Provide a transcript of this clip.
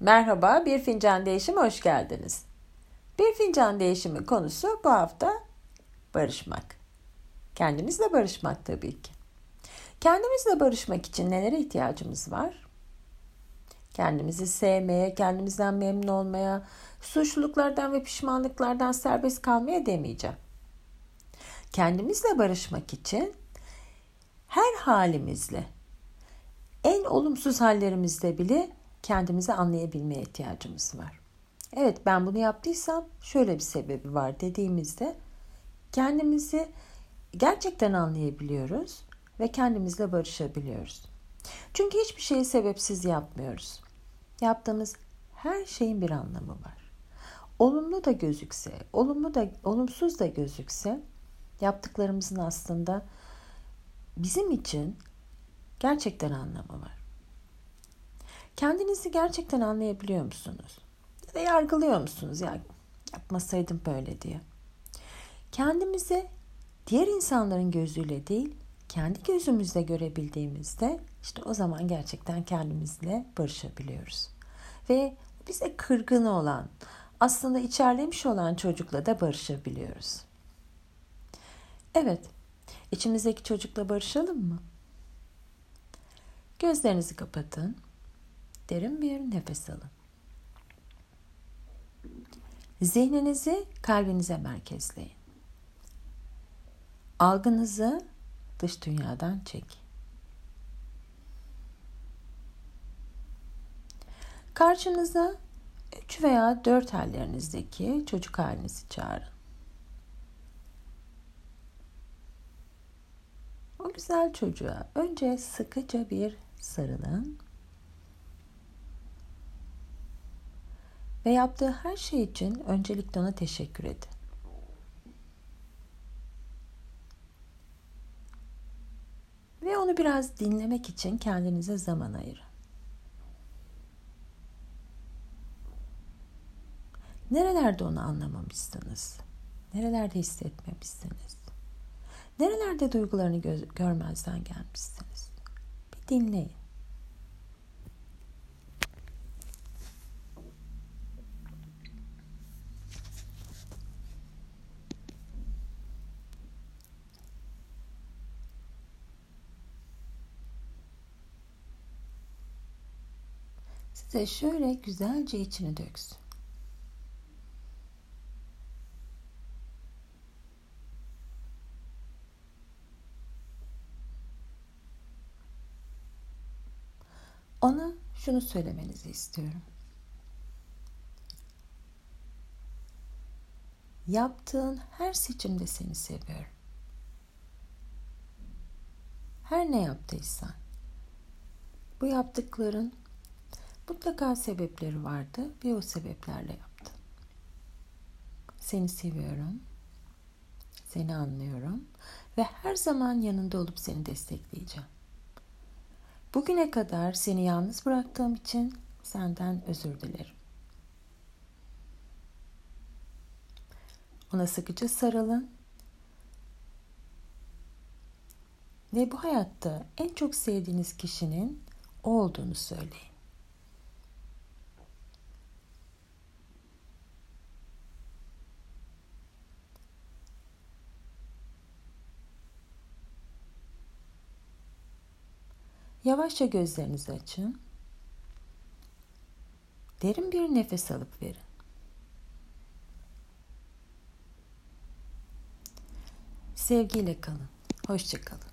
Merhaba, Bir Fincan Değişimi hoş geldiniz. Bir Fincan Değişimi konusu bu hafta barışmak. Kendimizle barışmak tabii ki. Kendimizle barışmak için nelere ihtiyacımız var? Kendimizi sevmeye, kendimizden memnun olmaya, suçluluklardan ve pişmanlıklardan serbest kalmaya demeyeceğim. Kendimizle barışmak için her halimizle, en olumsuz hallerimizde bile kendimizi anlayabilmeye ihtiyacımız var. Evet ben bunu yaptıysam şöyle bir sebebi var dediğimizde kendimizi gerçekten anlayabiliyoruz ve kendimizle barışabiliyoruz. Çünkü hiçbir şeyi sebepsiz yapmıyoruz. Yaptığımız her şeyin bir anlamı var. Olumlu da gözükse, olumlu da olumsuz da gözükse yaptıklarımızın aslında bizim için gerçekten anlamı var. Kendinizi gerçekten anlayabiliyor musunuz? Ya da yargılıyor musunuz? Ya yapmasaydım böyle diye. Kendimizi diğer insanların gözüyle değil, kendi gözümüzle görebildiğimizde işte o zaman gerçekten kendimizle barışabiliyoruz. Ve bize kırgın olan, aslında içerlemiş olan çocukla da barışabiliyoruz. Evet, içimizdeki çocukla barışalım mı? Gözlerinizi kapatın. Derin bir nefes alın. Zihninizi kalbinize merkezleyin. Algınızı dış dünyadan çekin. Karşınıza üç veya dört hallerinizdeki çocuk halinizi çağırın. O güzel çocuğa önce sıkıca bir sarılın ve yaptığı her şey için öncelikle ona teşekkür edin. Ve onu biraz dinlemek için kendinize zaman ayırın. Nerelerde onu anlamamışsınız? Nerelerde hissetmemişsiniz? Nerelerde duygularını gö- görmezden gelmişsiniz? Bir dinleyin. Size şöyle güzelce içini döksün. Ona şunu söylemenizi istiyorum. Yaptığın her seçimde seni seviyorum. Her ne yaptıysan bu yaptıkların mutlaka sebepleri vardı ve o sebeplerle yaptın. Seni seviyorum. Seni anlıyorum ve her zaman yanında olup seni destekleyeceğim. Bugüne kadar seni yalnız bıraktığım için senden özür dilerim. Ona sıkıca sarılın ve bu hayatta en çok sevdiğiniz kişinin o olduğunu söyleyin. Yavaşça gözlerinizi açın. Derin bir nefes alıp verin. Sevgiyle kalın. Hoşçakalın.